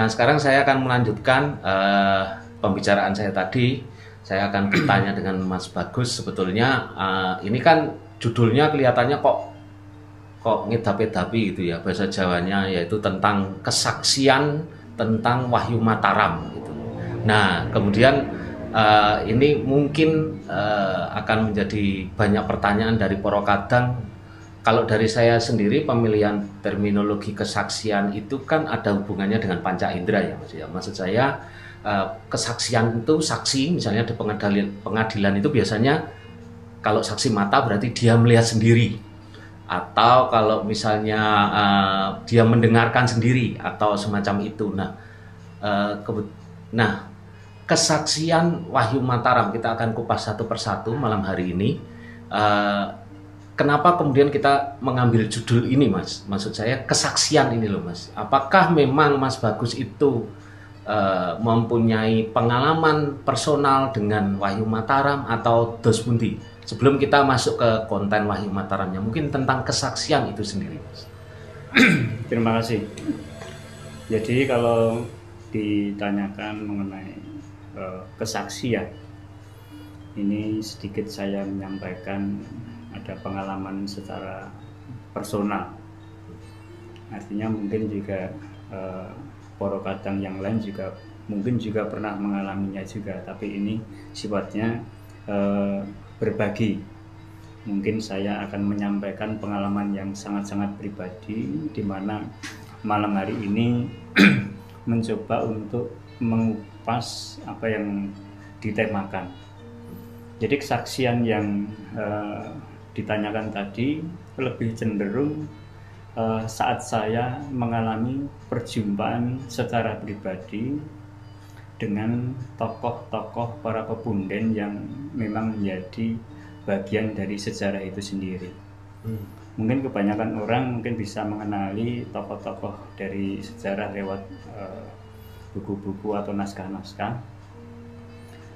Nah, sekarang saya akan melanjutkan uh, pembicaraan saya tadi. Saya akan bertanya dengan Mas Bagus. Sebetulnya uh, ini kan judulnya kelihatannya kok kok ngedapi-dapi gitu ya bahasa Jawanya yaitu tentang kesaksian tentang Wahyu Mataram gitu. Nah, kemudian uh, ini mungkin uh, akan menjadi banyak pertanyaan dari Poro Kadang kalau dari saya sendiri pemilihan terminologi kesaksian itu kan ada hubungannya dengan panca indera ya mas ya. Maksud saya eh, kesaksian itu saksi misalnya di pengadilan pengadilan itu biasanya kalau saksi mata berarti dia melihat sendiri atau kalau misalnya uh, dia mendengarkan sendiri atau semacam itu. Nah, uh, nah kesaksian Wahyu Mataram kita akan kupas satu persatu malam hari ini. Uh, kenapa kemudian kita mengambil judul ini mas? Maksud saya kesaksian ini loh mas. Apakah memang mas bagus itu uh, mempunyai pengalaman personal dengan Wahyu Mataram atau Dos Bundi sebelum kita masuk ke konten Wahyu Mataramnya mungkin tentang kesaksian itu sendiri mas. Terima kasih. Jadi kalau ditanyakan mengenai uh, kesaksian ini sedikit saya menyampaikan ada pengalaman secara personal. Artinya mungkin juga eh, poro kadang yang lain juga mungkin juga pernah mengalaminya juga tapi ini sifatnya eh, berbagi. Mungkin saya akan menyampaikan pengalaman yang sangat-sangat pribadi di mana malam hari ini mencoba untuk mengupas apa yang ditemakan. Jadi kesaksian yang eh, ditanyakan tadi lebih cenderung uh, saat saya mengalami perjumpaan secara pribadi dengan tokoh-tokoh para pepunden yang memang menjadi bagian dari sejarah itu sendiri. Hmm. Mungkin kebanyakan orang mungkin bisa mengenali tokoh-tokoh dari sejarah lewat uh, buku-buku atau naskah-naskah.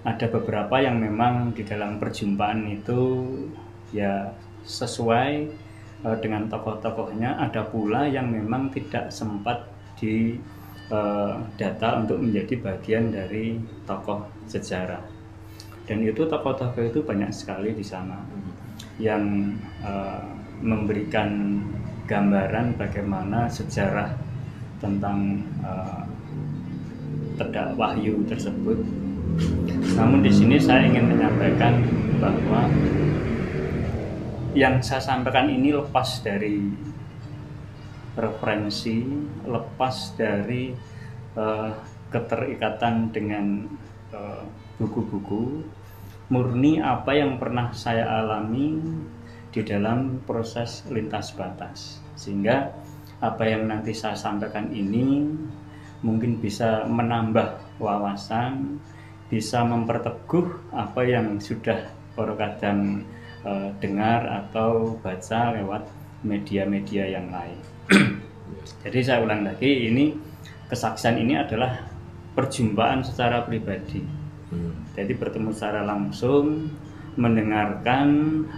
Ada beberapa yang memang di dalam perjumpaan itu ya sesuai uh, dengan tokoh-tokohnya ada pula yang memang tidak sempat di uh, data untuk menjadi bagian dari tokoh sejarah dan itu tokoh-tokoh itu banyak sekali di sana yang uh, memberikan gambaran bagaimana sejarah tentang uh, tedak wahyu tersebut. Namun di sini saya ingin menyampaikan bahwa yang saya sampaikan ini lepas dari referensi, lepas dari uh, keterikatan dengan eh, buku-buku, uh, murni apa yang pernah saya alami di dalam proses lintas batas. Sehingga apa yang nanti saya sampaikan ini mungkin bisa menambah wawasan, bisa memperteguh apa yang sudah kadang uh, dengar atau baca lewat media-media yang lain. Jadi saya ulang lagi, ini kesaksian ini adalah perjumpaan secara pribadi. Hmm. Jadi bertemu secara langsung, mendengarkan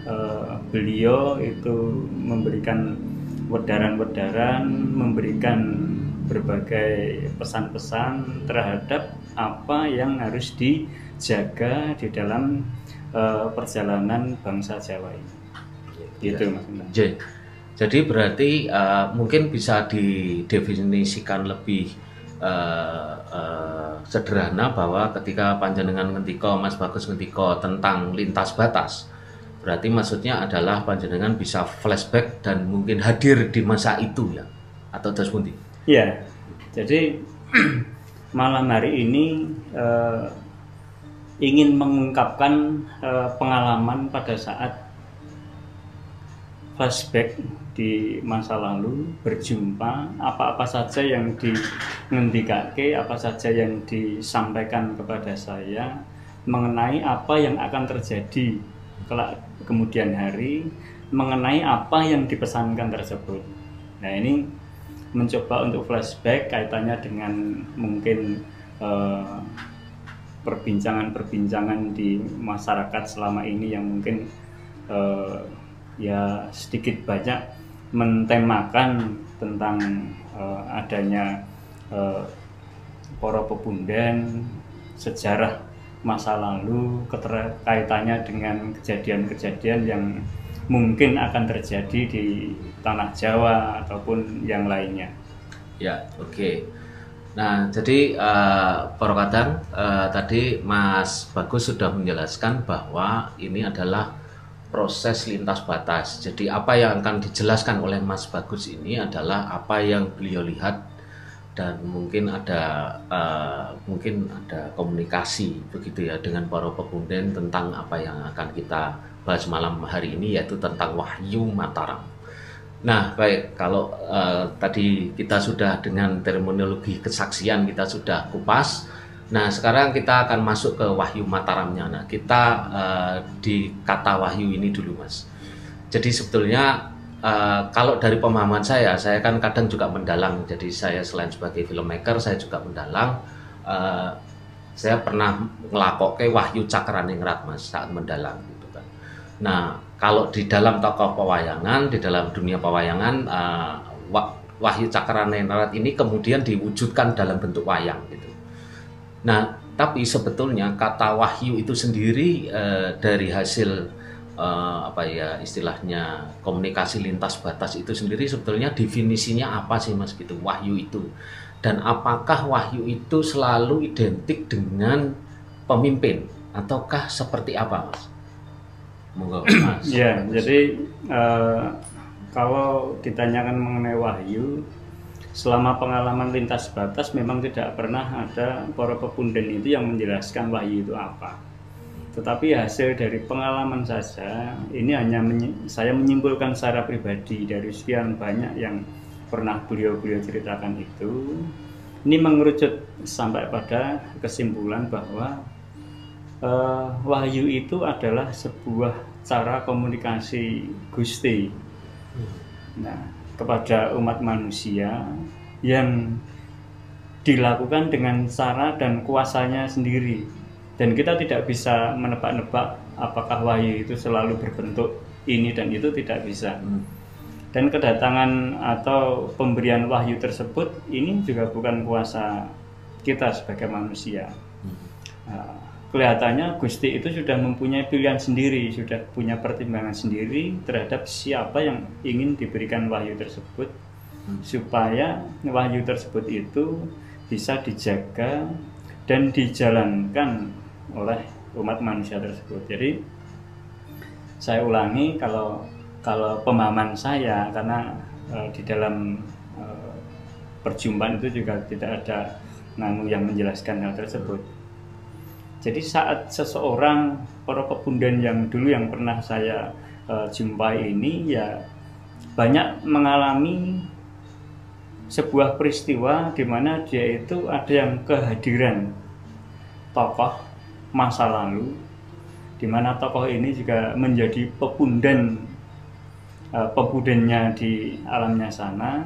uh, beliau itu memberikan wedaran-wedaran, memberikan berbagai pesan-pesan terhadap apa yang harus dijaga di dalam uh, perjalanan bangsa Jawa ini. Gitu Mas. J. Jadi berarti uh, mungkin bisa didefinisikan lebih uh, uh, sederhana bahwa ketika panjenengan ngetiko Mas Bagus ngetiko tentang lintas batas, berarti maksudnya adalah panjenengan bisa flashback dan mungkin hadir di masa itu ya atau Dasmundi. Iya. Jadi malam hari ini uh, ingin mengungkapkan uh, pengalaman pada saat flashback di masa lalu berjumpa apa-apa saja yang dingendikake apa saja yang disampaikan kepada saya mengenai apa yang akan terjadi kelak kemudian hari mengenai apa yang dipesankan tersebut. Nah ini mencoba untuk flashback kaitannya dengan mungkin uh, perbincangan-perbincangan di masyarakat selama ini yang mungkin uh, ya sedikit banyak mentemakan tentang uh, adanya uh, para pepundhen, sejarah masa lalu, keterkaitannya dengan kejadian-kejadian yang mungkin akan terjadi di tanah Jawa ataupun yang lainnya. Ya, oke. Okay. Nah, jadi uh, uh, tadi Mas Bagus sudah menjelaskan bahwa ini adalah proses lintas batas. Jadi apa yang akan dijelaskan oleh Mas Bagus ini adalah apa yang beliau lihat dan mungkin ada uh, mungkin ada komunikasi begitu ya dengan para pepunden tentang apa yang akan kita bahas malam hari ini yaitu tentang Wahyu Mataram. Nah, baik kalau uh, tadi kita sudah dengan terminologi kesaksian kita sudah kupas. Nah, sekarang kita akan masuk ke Wahyu Mataramnya. Nah, kita uh, di kata Wahyu ini dulu, Mas. Jadi sebetulnya uh, kalau dari pemahaman saya, saya kan kadang juga mendalang. Jadi saya selain sebagai filmmaker, saya juga mendalang. Uh, saya pernah ngelakoke Wahyu Cakraningrat mas saat mendalang. Nah kalau di dalam tokoh pewayangan, di dalam dunia pewayangan, uh, Wahyu Cakraningrat ini kemudian diwujudkan dalam bentuk wayang gitu. Nah tapi sebetulnya kata Wahyu itu sendiri uh, dari hasil uh, apa ya istilahnya komunikasi lintas batas itu sendiri sebetulnya definisinya apa sih mas gitu wahyu itu dan apakah wahyu itu selalu identik dengan pemimpin ataukah seperti apa mas? Monggo ya jadi uh, kalau ditanyakan mengenai wahyu selama pengalaman lintas batas memang tidak pernah ada para pepunden itu yang menjelaskan wahyu itu apa. Tetapi hasil dari pengalaman saja ini hanya menyi saya menyimpulkan secara pribadi dari sekian banyak yang pernah beliau-beliau ceritakan itu ini mengerucut sampai pada kesimpulan bahwa uh, wahyu itu adalah sebuah cara komunikasi Gusti. Nah kepada umat manusia yang dilakukan dengan cara dan kuasanya sendiri. Dan kita tidak bisa menebak-nebak apakah wahyu itu selalu berbentuk ini dan itu tidak bisa. Hmm. dan kedatangan atau pemberian wahyu tersebut ini juga bukan kuasa kita sebagai manusia. Hmm. nah, kelihatannya Gusti itu sudah mempunyai pilihan sendiri sudah punya pertimbangan sendiri terhadap siapa yang ingin diberikan wahyu tersebut hmm. supaya wahyu tersebut itu bisa dijaga dan dijalankan oleh umat manusia tersebut. Jadi saya ulangi kalau kalau pemahaman saya karena e, di dalam e, perjumpaan itu juga tidak ada nanu yang menjelaskan hal tersebut. Jadi saat seseorang para pebundan yang dulu yang pernah saya e, jumpai ini ya banyak mengalami sebuah peristiwa di mana dia itu ada yang kehadiran tokoh masa lalu di mana tokoh ini juga menjadi pepundan uh, pepundannya di alamnya sana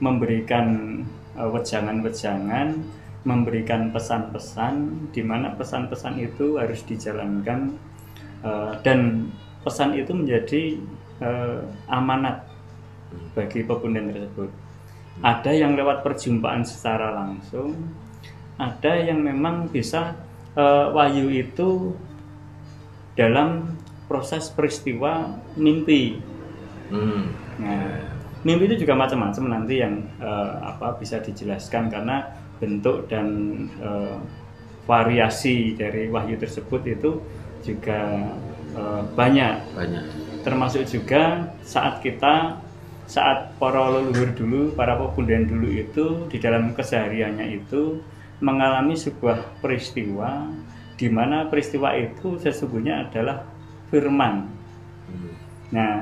memberikan uh, wejangan-wejangan memberikan pesan-pesan di mana pesan-pesan itu harus dijalankan uh, dan pesan itu menjadi uh, amanat bagi pepundan tersebut ada yang lewat perjumpaan secara langsung ada yang memang bisa uh, wahyu itu dalam proses peristiwa mimpi. Hmm. Nah, mimpi itu juga macam-macam nanti yang uh, apa bisa dijelaskan karena bentuk dan uh, variasi dari wahyu tersebut itu juga uh, banyak. Banyak. Termasuk juga saat kita saat para leluhur dulu, para pebundan dulu itu di dalam kesehariannya itu mengalami sebuah peristiwa di mana peristiwa itu sesungguhnya adalah firman. Hmm. Nah,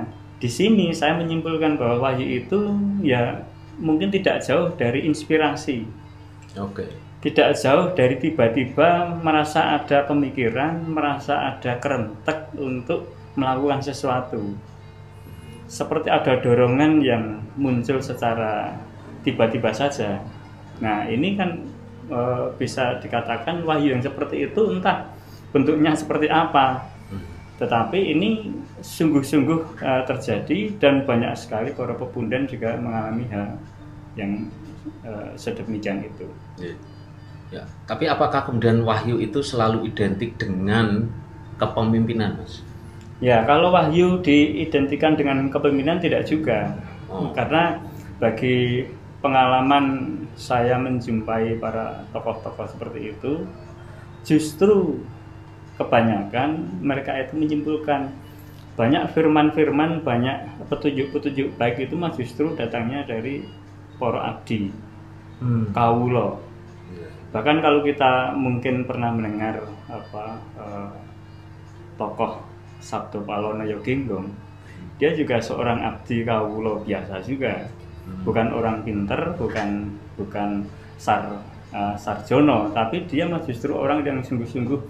di sini saya menyimpulkan bahwa wahyu itu ya mungkin tidak jauh dari inspirasi. Oke. Okay. Tidak jauh dari tiba-tiba merasa ada pemikiran, merasa ada kerentek untuk melakukan sesuatu. Seperti ada dorongan yang muncul secara tiba-tiba saja. Nah, ini kan e, bisa dikatakan wahyu yang seperti itu entah bentuknya seperti apa tetapi ini sungguh-sungguh e, terjadi dan banyak sekali para pebundan juga mengalami hal yang e, sedemikian itu. Iya. Ya. Tapi apakah kemudian wahyu itu selalu identik dengan kepemimpinan, Mas? Ya, kalau wahyu diidentikan dengan kepemimpinan tidak juga. Oh. Karena bagi pengalaman saya menjumpai para tokoh-tokoh seperti itu, justru kebanyakan mereka itu menyimpulkan banyak firman-firman, banyak petunjuk-petunjuk baik itu mah justru datangnya dari para abdi, Hmm. kaulo. Bahkan kalau kita mungkin pernah mendengar apa eh, tokoh Sabdo Palono Yoginggong, dia juga seorang abdi kaulo biasa juga, bukan orang pinter, bukan bukan sar eh, sarjono, tapi dia mah justru orang yang sungguh-sungguh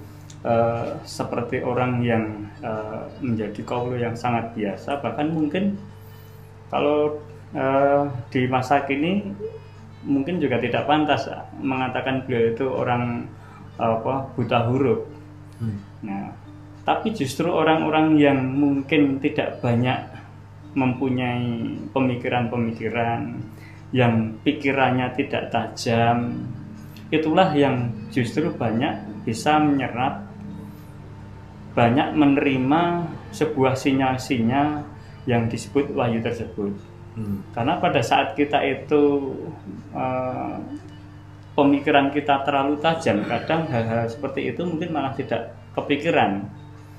eh, seperti orang yang eh, menjadi kaulo yang sangat biasa, bahkan mungkin kalau eh, di masa kini mungkin juga tidak pantas mengatakan beliau itu orang apa buta huruf. Hmm. Nah, tapi justru orang-orang yang mungkin tidak banyak mempunyai pemikiran-pemikiran yang pikirannya tidak tajam, itulah yang justru banyak bisa menyerap banyak menerima sebuah sinyal-sinyal yang disebut wahyu tersebut. Hmm. Karena pada saat kita itu eh, pemikiran kita terlalu tajam, kadang hal-hal seperti itu mungkin malah tidak kepikiran.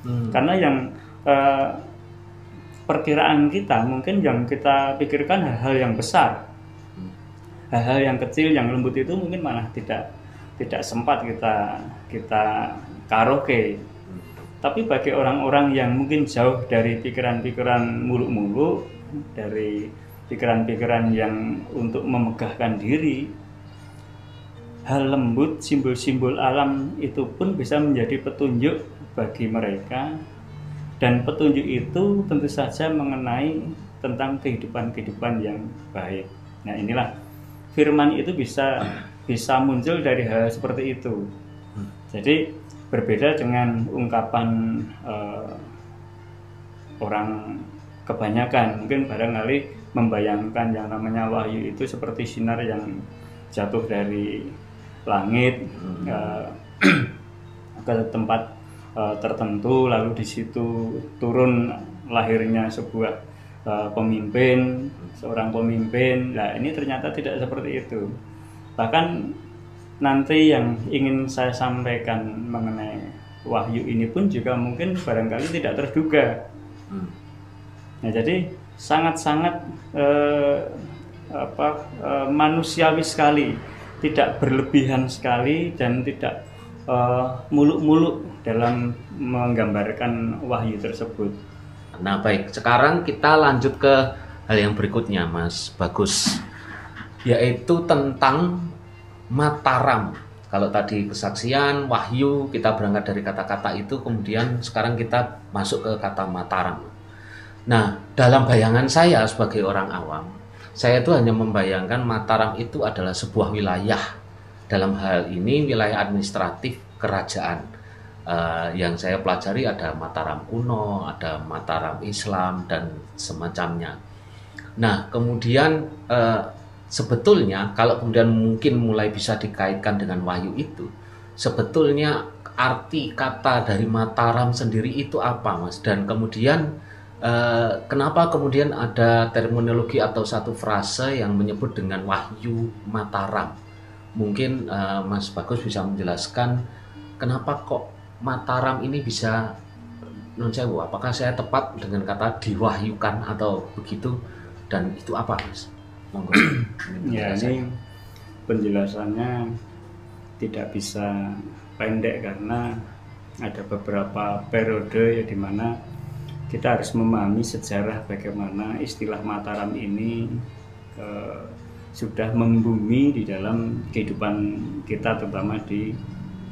Hmm. Karena yang eh, perkiraan kita mungkin yang kita pikirkan hal-hal yang besar, hal-hal yang kecil, yang lembut itu mungkin malah tidak tidak sempat kita kita karaoke. Tapi bagi orang-orang yang mungkin jauh dari pikiran-pikiran muluk-muluk, dari pikiran-pikiran yang untuk memegahkan diri, hal lembut, simbol-simbol alam itu pun bisa menjadi petunjuk bagi mereka dan petunjuk itu tentu saja mengenai tentang kehidupan-kehidupan yang baik. Nah, inilah firman itu bisa bisa muncul dari hal seperti itu. Jadi berbeda dengan ungkapan eh, orang kebanyakan mungkin barangkali membayangkan yang namanya wahyu itu seperti sinar yang jatuh dari langit eh, ke tempat eh, tertentu lalu di situ turun lahirnya sebuah eh, pemimpin seorang pemimpin. Nah ini ternyata tidak seperti itu. Bahkan nanti yang ingin saya sampaikan mengenai wahyu ini pun juga mungkin barangkali tidak terduga. Hmm. Nah, jadi sangat-sangat eh, apa eh, manusiawi sekali, tidak berlebihan sekali dan tidak eh, muluk-muluk dalam menggambarkan wahyu tersebut. Nah baik, sekarang kita lanjut ke hal yang berikutnya Mas Bagus Yaitu tentang Mataram. Kalau tadi kesaksian, wahyu, kita berangkat dari kata-kata itu Kemudian sekarang kita masuk ke kata Mataram Nah, dalam bayangan saya sebagai orang awam Saya itu hanya membayangkan Mataram itu adalah sebuah wilayah Dalam hal ini wilayah administratif kerajaan Eh, yang saya pelajari ada Mataram kuno, ada Mataram Islam dan semacamnya. Nah, kemudian eh, sebetulnya kalau kemudian mungkin mulai bisa dikaitkan dengan wahyu itu, sebetulnya arti kata dari Mataram sendiri itu apa, Mas? Dan kemudian eh, kenapa kemudian ada terminologi atau satu frase yang menyebut dengan wahyu Mataram? Mungkin eh, Mas Bagus bisa menjelaskan kenapa kok Mataram ini bisa non sewu apakah saya tepat dengan kata diwahyukan atau begitu? Dan itu apa mas? Monggo. Ya, ini penjelasannya tidak bisa pendek karena ada beberapa periode ya di mana kita harus memahami sejarah bagaimana istilah Mataram ini eh, sudah membumi di dalam kehidupan kita terutama di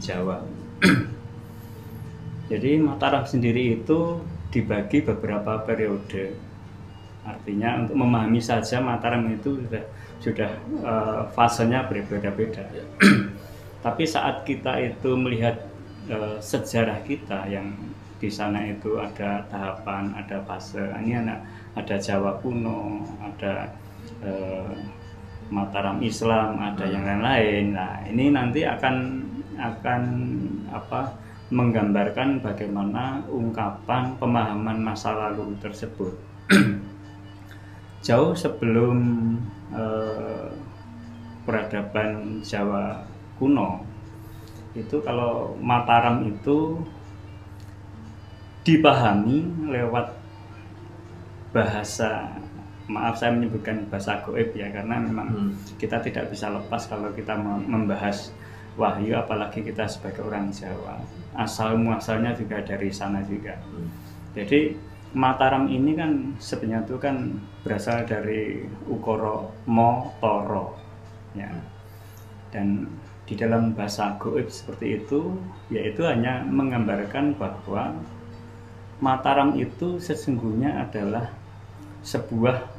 Jawa. Jadi Mataram sendiri itu dibagi beberapa periode. Artinya untuk memahami saja Mataram itu sudah sudah eh, fasenya berbeda-beda. Tapi saat kita itu melihat eh, sejarah kita yang di sana itu ada tahapan, ada fase. Ini ada, ada Jawa kuno, ada eh, Mataram Islam, ada yang lain-lain. Nah, ini nanti akan akan apa menggambarkan bagaimana ungkapan pemahaman masa lalu tersebut. Jauh sebelum eh, peradaban Jawa kuno, itu kalau Mataram itu dipahami lewat bahasa maaf saya menyebutkan bahasa goib ya karena memang hmm. kita tidak bisa lepas kalau kita membahas wahyu apalagi kita sebagai orang Jawa asal muasalnya juga dari sana juga hmm. jadi Mataram ini kan sebenarnya itu kan berasal dari ukoro motoro ya dan di dalam bahasa goib seperti itu yaitu hanya menggambarkan bahwa Mataram itu sesungguhnya adalah sebuah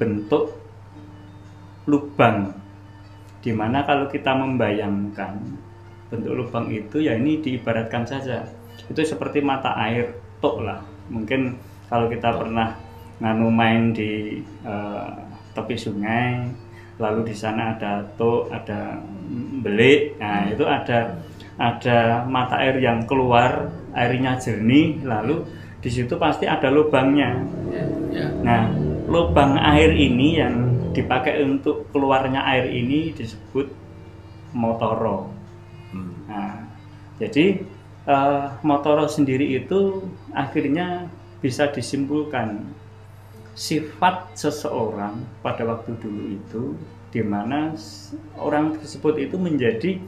bentuk lubang di mana kalau kita membayangkan bentuk lubang itu ya ini diibaratkan saja. Itu seperti mata air tok lah. Mungkin kalau kita pernah nganu main di uh, tepi sungai lalu di sana ada tok ada belik. Nah itu ada ada mata air yang keluar airnya jernih lalu di situ pasti ada lubangnya. Ya, ya. Nah, lubang air ini yang dipakai untuk keluarnya air ini disebut motoro. Hmm. Nah, jadi uh, motoro sendiri itu akhirnya bisa disimpulkan sifat seseorang pada waktu dulu itu di mana orang tersebut itu menjadi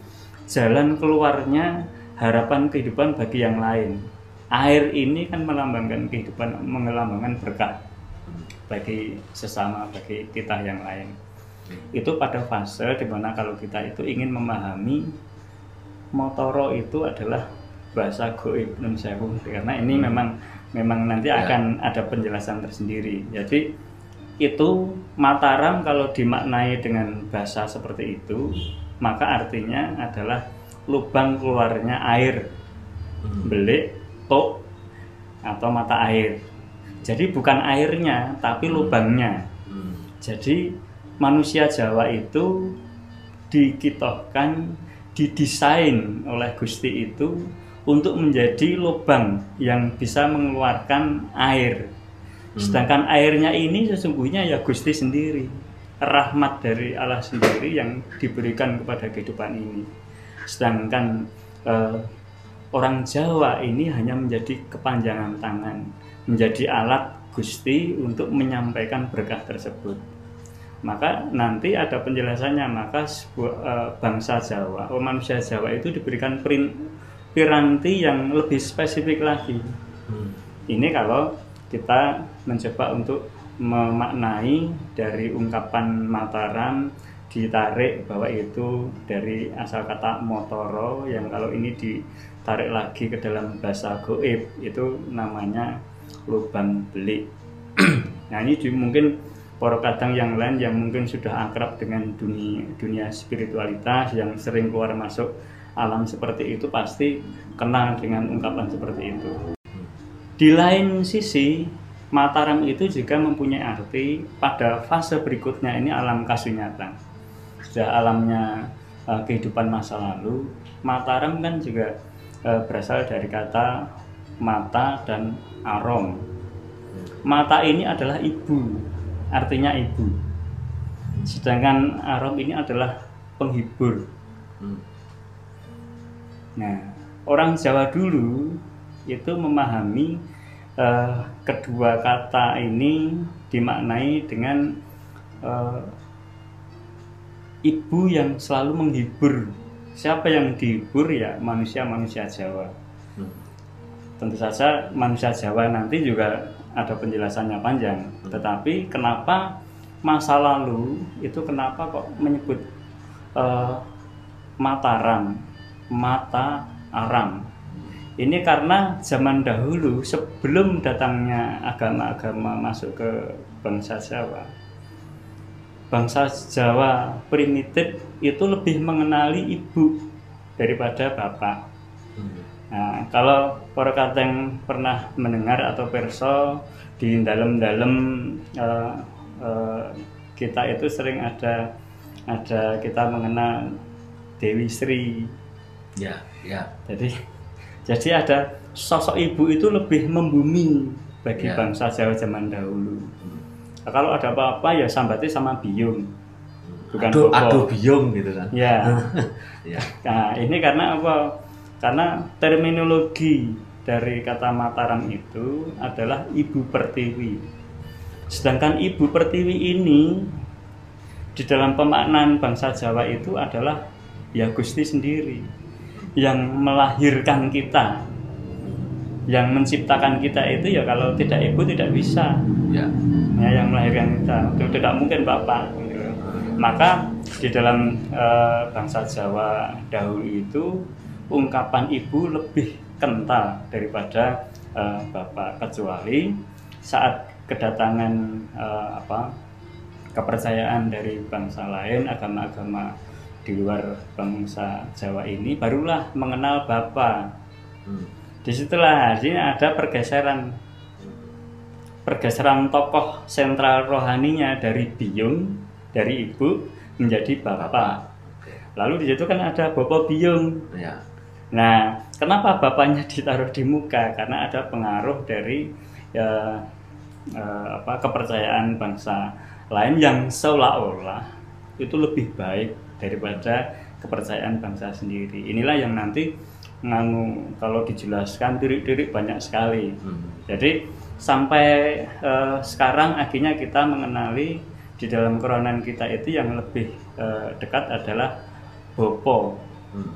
jalan keluarnya harapan kehidupan bagi yang lain air ini kan melambangkan kehidupan, melambangkan berkah bagi sesama, bagi kita yang lain. Itu pada fase di mana kalau kita itu ingin memahami motoro itu adalah bahasa goib sewu karena ini hmm. memang memang nanti ya. akan ada penjelasan tersendiri. Jadi itu Mataram kalau dimaknai dengan bahasa seperti itu maka artinya adalah lubang keluarnya air hmm. belik tok atau mata air. Jadi bukan airnya, tapi hmm. lubangnya. Hmm. Jadi manusia Jawa itu dikitohkan, didesain oleh Gusti itu untuk menjadi lubang yang bisa mengeluarkan air. Sedangkan airnya ini sesungguhnya ya Gusti sendiri, rahmat dari Allah sendiri yang diberikan kepada kehidupan ini. Sedangkan eh, orang Jawa ini hanya menjadi kepanjangan tangan, menjadi alat Gusti untuk menyampaikan berkah tersebut. Maka nanti ada penjelasannya, maka sebuah, e, bangsa Jawa, oh, manusia Jawa itu diberikan piranti yang lebih spesifik lagi. Hmm. Ini kalau kita mencoba untuk memaknai dari ungkapan Mataram ditarik bahwa itu dari asal kata motoro yang kalau ini ditarik lagi ke dalam bahasa goib itu namanya lubang belik. Nah ini mungkin para kadang yang lain yang mungkin sudah akrab dengan dunia dunia spiritualitas yang sering keluar masuk alam seperti itu pasti kenal dengan ungkapan seperti itu. Di lain sisi Mataram itu juga mempunyai arti pada fase berikutnya ini alam kasunyatan. Sudah alamnya uh, kehidupan masa lalu Mataram kan juga uh, berasal dari kata mata dan arom. Mata ini adalah ibu artinya ibu. Sedangkan arom ini adalah penghibur. Nah orang Jawa dulu itu memahami uh, kedua kata ini dimaknai dengan uh, ibu yang selalu menghibur. Siapa yang dihibur ya manusia-manusia Jawa. Hmm. tentu saja manusia Jawa nanti juga ada penjelasannya panjang. Hmm. tetapi kenapa masa lalu itu kenapa kok menyebut uh, Mataram? Mata aram ini karena zaman dahulu sebelum datangnya agama-agama masuk ke bangsa Jawa bangsa Jawa primitif itu lebih mengenali ibu daripada bapak. Nah, kalau para kateng pernah mendengar atau perso di dalam-dalam uh, uh, kita itu sering ada ada kita mengenal Dewi Sri. Ya, ya. Jadi jadi ada sosok ibu itu lebih membumi bagi Ya. bangsa Jawa zaman dahulu. Nah, kalau ada apa-apa ya sambatnya sama Biyung. Bukan aduh, Bopo. aduh biung gitu kan. Ya. Ya. Nah, ini karena apa? Karena terminologi dari kata Mataram itu adalah ibu pertiwi. Sedangkan ibu pertiwi ini di dalam pemaknaan bangsa Jawa itu adalah ya Gusti sendiri yang melahirkan kita. Yang menciptakan kita itu ya kalau tidak ibu tidak bisa Ya. ya, yang melahirkan kita itu tidak mungkin bapak gitu. maka di dalam eh, bangsa Jawa dahulu itu ungkapan ibu lebih kental daripada eh, bapak kecuali saat kedatangan eh, apa kepercayaan dari bangsa lain agama-agama di luar bangsa Jawa ini barulah mengenal bapak Hmm. di situlah artinya ada pergeseran pergeseran tokoh sentral rohaninya dari Biyung dari ibu menjadi bapak. Oke. Lalu di situ kan ada Bopo Biyung. Ya. Nah, kenapa bapaknya ditaruh di muka? Karena ada pengaruh dari ya, eh, apa kepercayaan bangsa lain yang seolah-olah itu lebih baik daripada kepercayaan bangsa sendiri. Inilah yang nanti nganu kalau dijelaskan tirik-tirik banyak sekali. Hmm. Jadi sampai eh, sekarang akhirnya kita mengenali di dalam keronan kita itu yang lebih eh, dekat adalah Bopo. Hmm.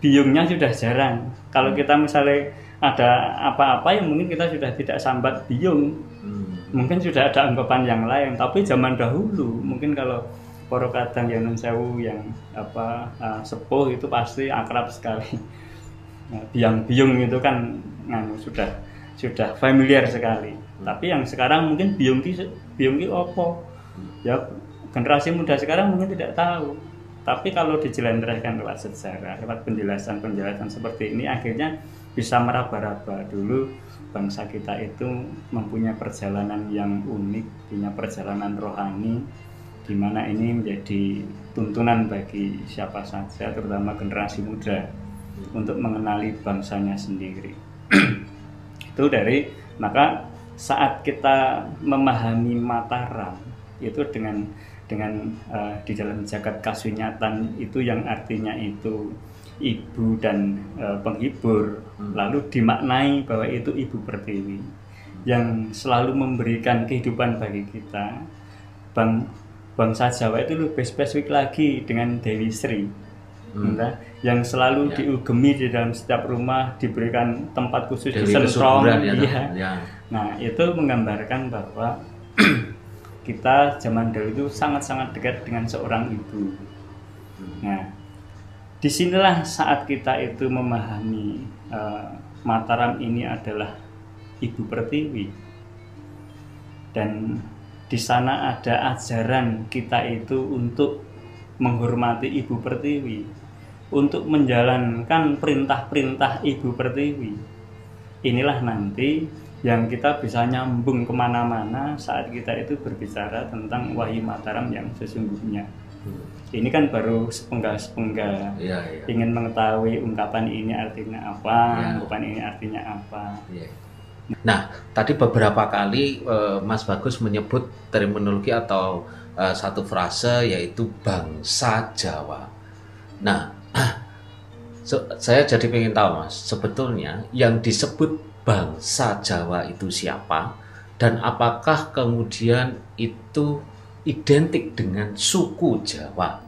Biungnya sudah jarang. Kalau kita misalnya ada apa-apa yang mungkin kita sudah tidak sambat biung, Hmm. mungkin sudah ada anggapan yang lain. Tapi zaman dahulu mungkin kalau poro kadang yang sewu yang apa eh, sepuh itu pasti akrab sekali. Nah, biang-biung itu kan nganu sudah sudah familiar sekali. Tapi yang sekarang mungkin biung ki biung ki opo? Ya generasi muda sekarang mungkin tidak tahu. Tapi kalau dijelentrehkan lewat sejarah, lewat penjelasan-penjelasan seperti ini akhirnya bisa meraba-raba dulu bangsa kita itu mempunyai perjalanan yang unik, punya perjalanan rohani di mana ini menjadi tuntunan bagi siapa saja terutama generasi muda untuk mengenali bangsanya sendiri. itu dari maka saat kita memahami Mataram itu dengan dengan eh, di dalam jagat kasunyatan itu yang artinya itu ibu dan eh, penghibur Hmm. lalu dimaknai bahwa itu ibu pertiwi yang selalu memberikan kehidupan bagi kita bang bangsa Jawa itu lebih spesifik lagi dengan Dewi Sri Hmm. Entah, yang selalu Ya. diugemi di dalam setiap rumah diberikan tempat khusus Dewi di sentrong ya. iya. ya. Nah, itu menggambarkan bahwa kita zaman dahulu itu sangat-sangat dekat dengan seorang ibu. Nah, di sinilah saat kita itu memahami eh, Mataram ini adalah ibu pertiwi, dan di sana ada ajaran kita itu untuk menghormati ibu pertiwi, untuk menjalankan perintah-perintah ibu pertiwi. Inilah nanti yang kita bisa nyambung ke mana-mana saat kita itu berbicara tentang Wahyu Mataram yang sesungguhnya. Ini kan baru sepenggal-sepenggal Iya, iya. ingin mengetahui ungkapan ini artinya apa, Ya. ungkapan ini artinya apa. Iya. Nah, tadi beberapa kali eh, Mas Bagus menyebut terminologi atau eh, satu frase yaitu bangsa Jawa. Nah, se- saya jadi pengen tahu Mas, sebetulnya yang disebut bangsa Jawa itu siapa dan apakah kemudian itu identik dengan suku Jawa?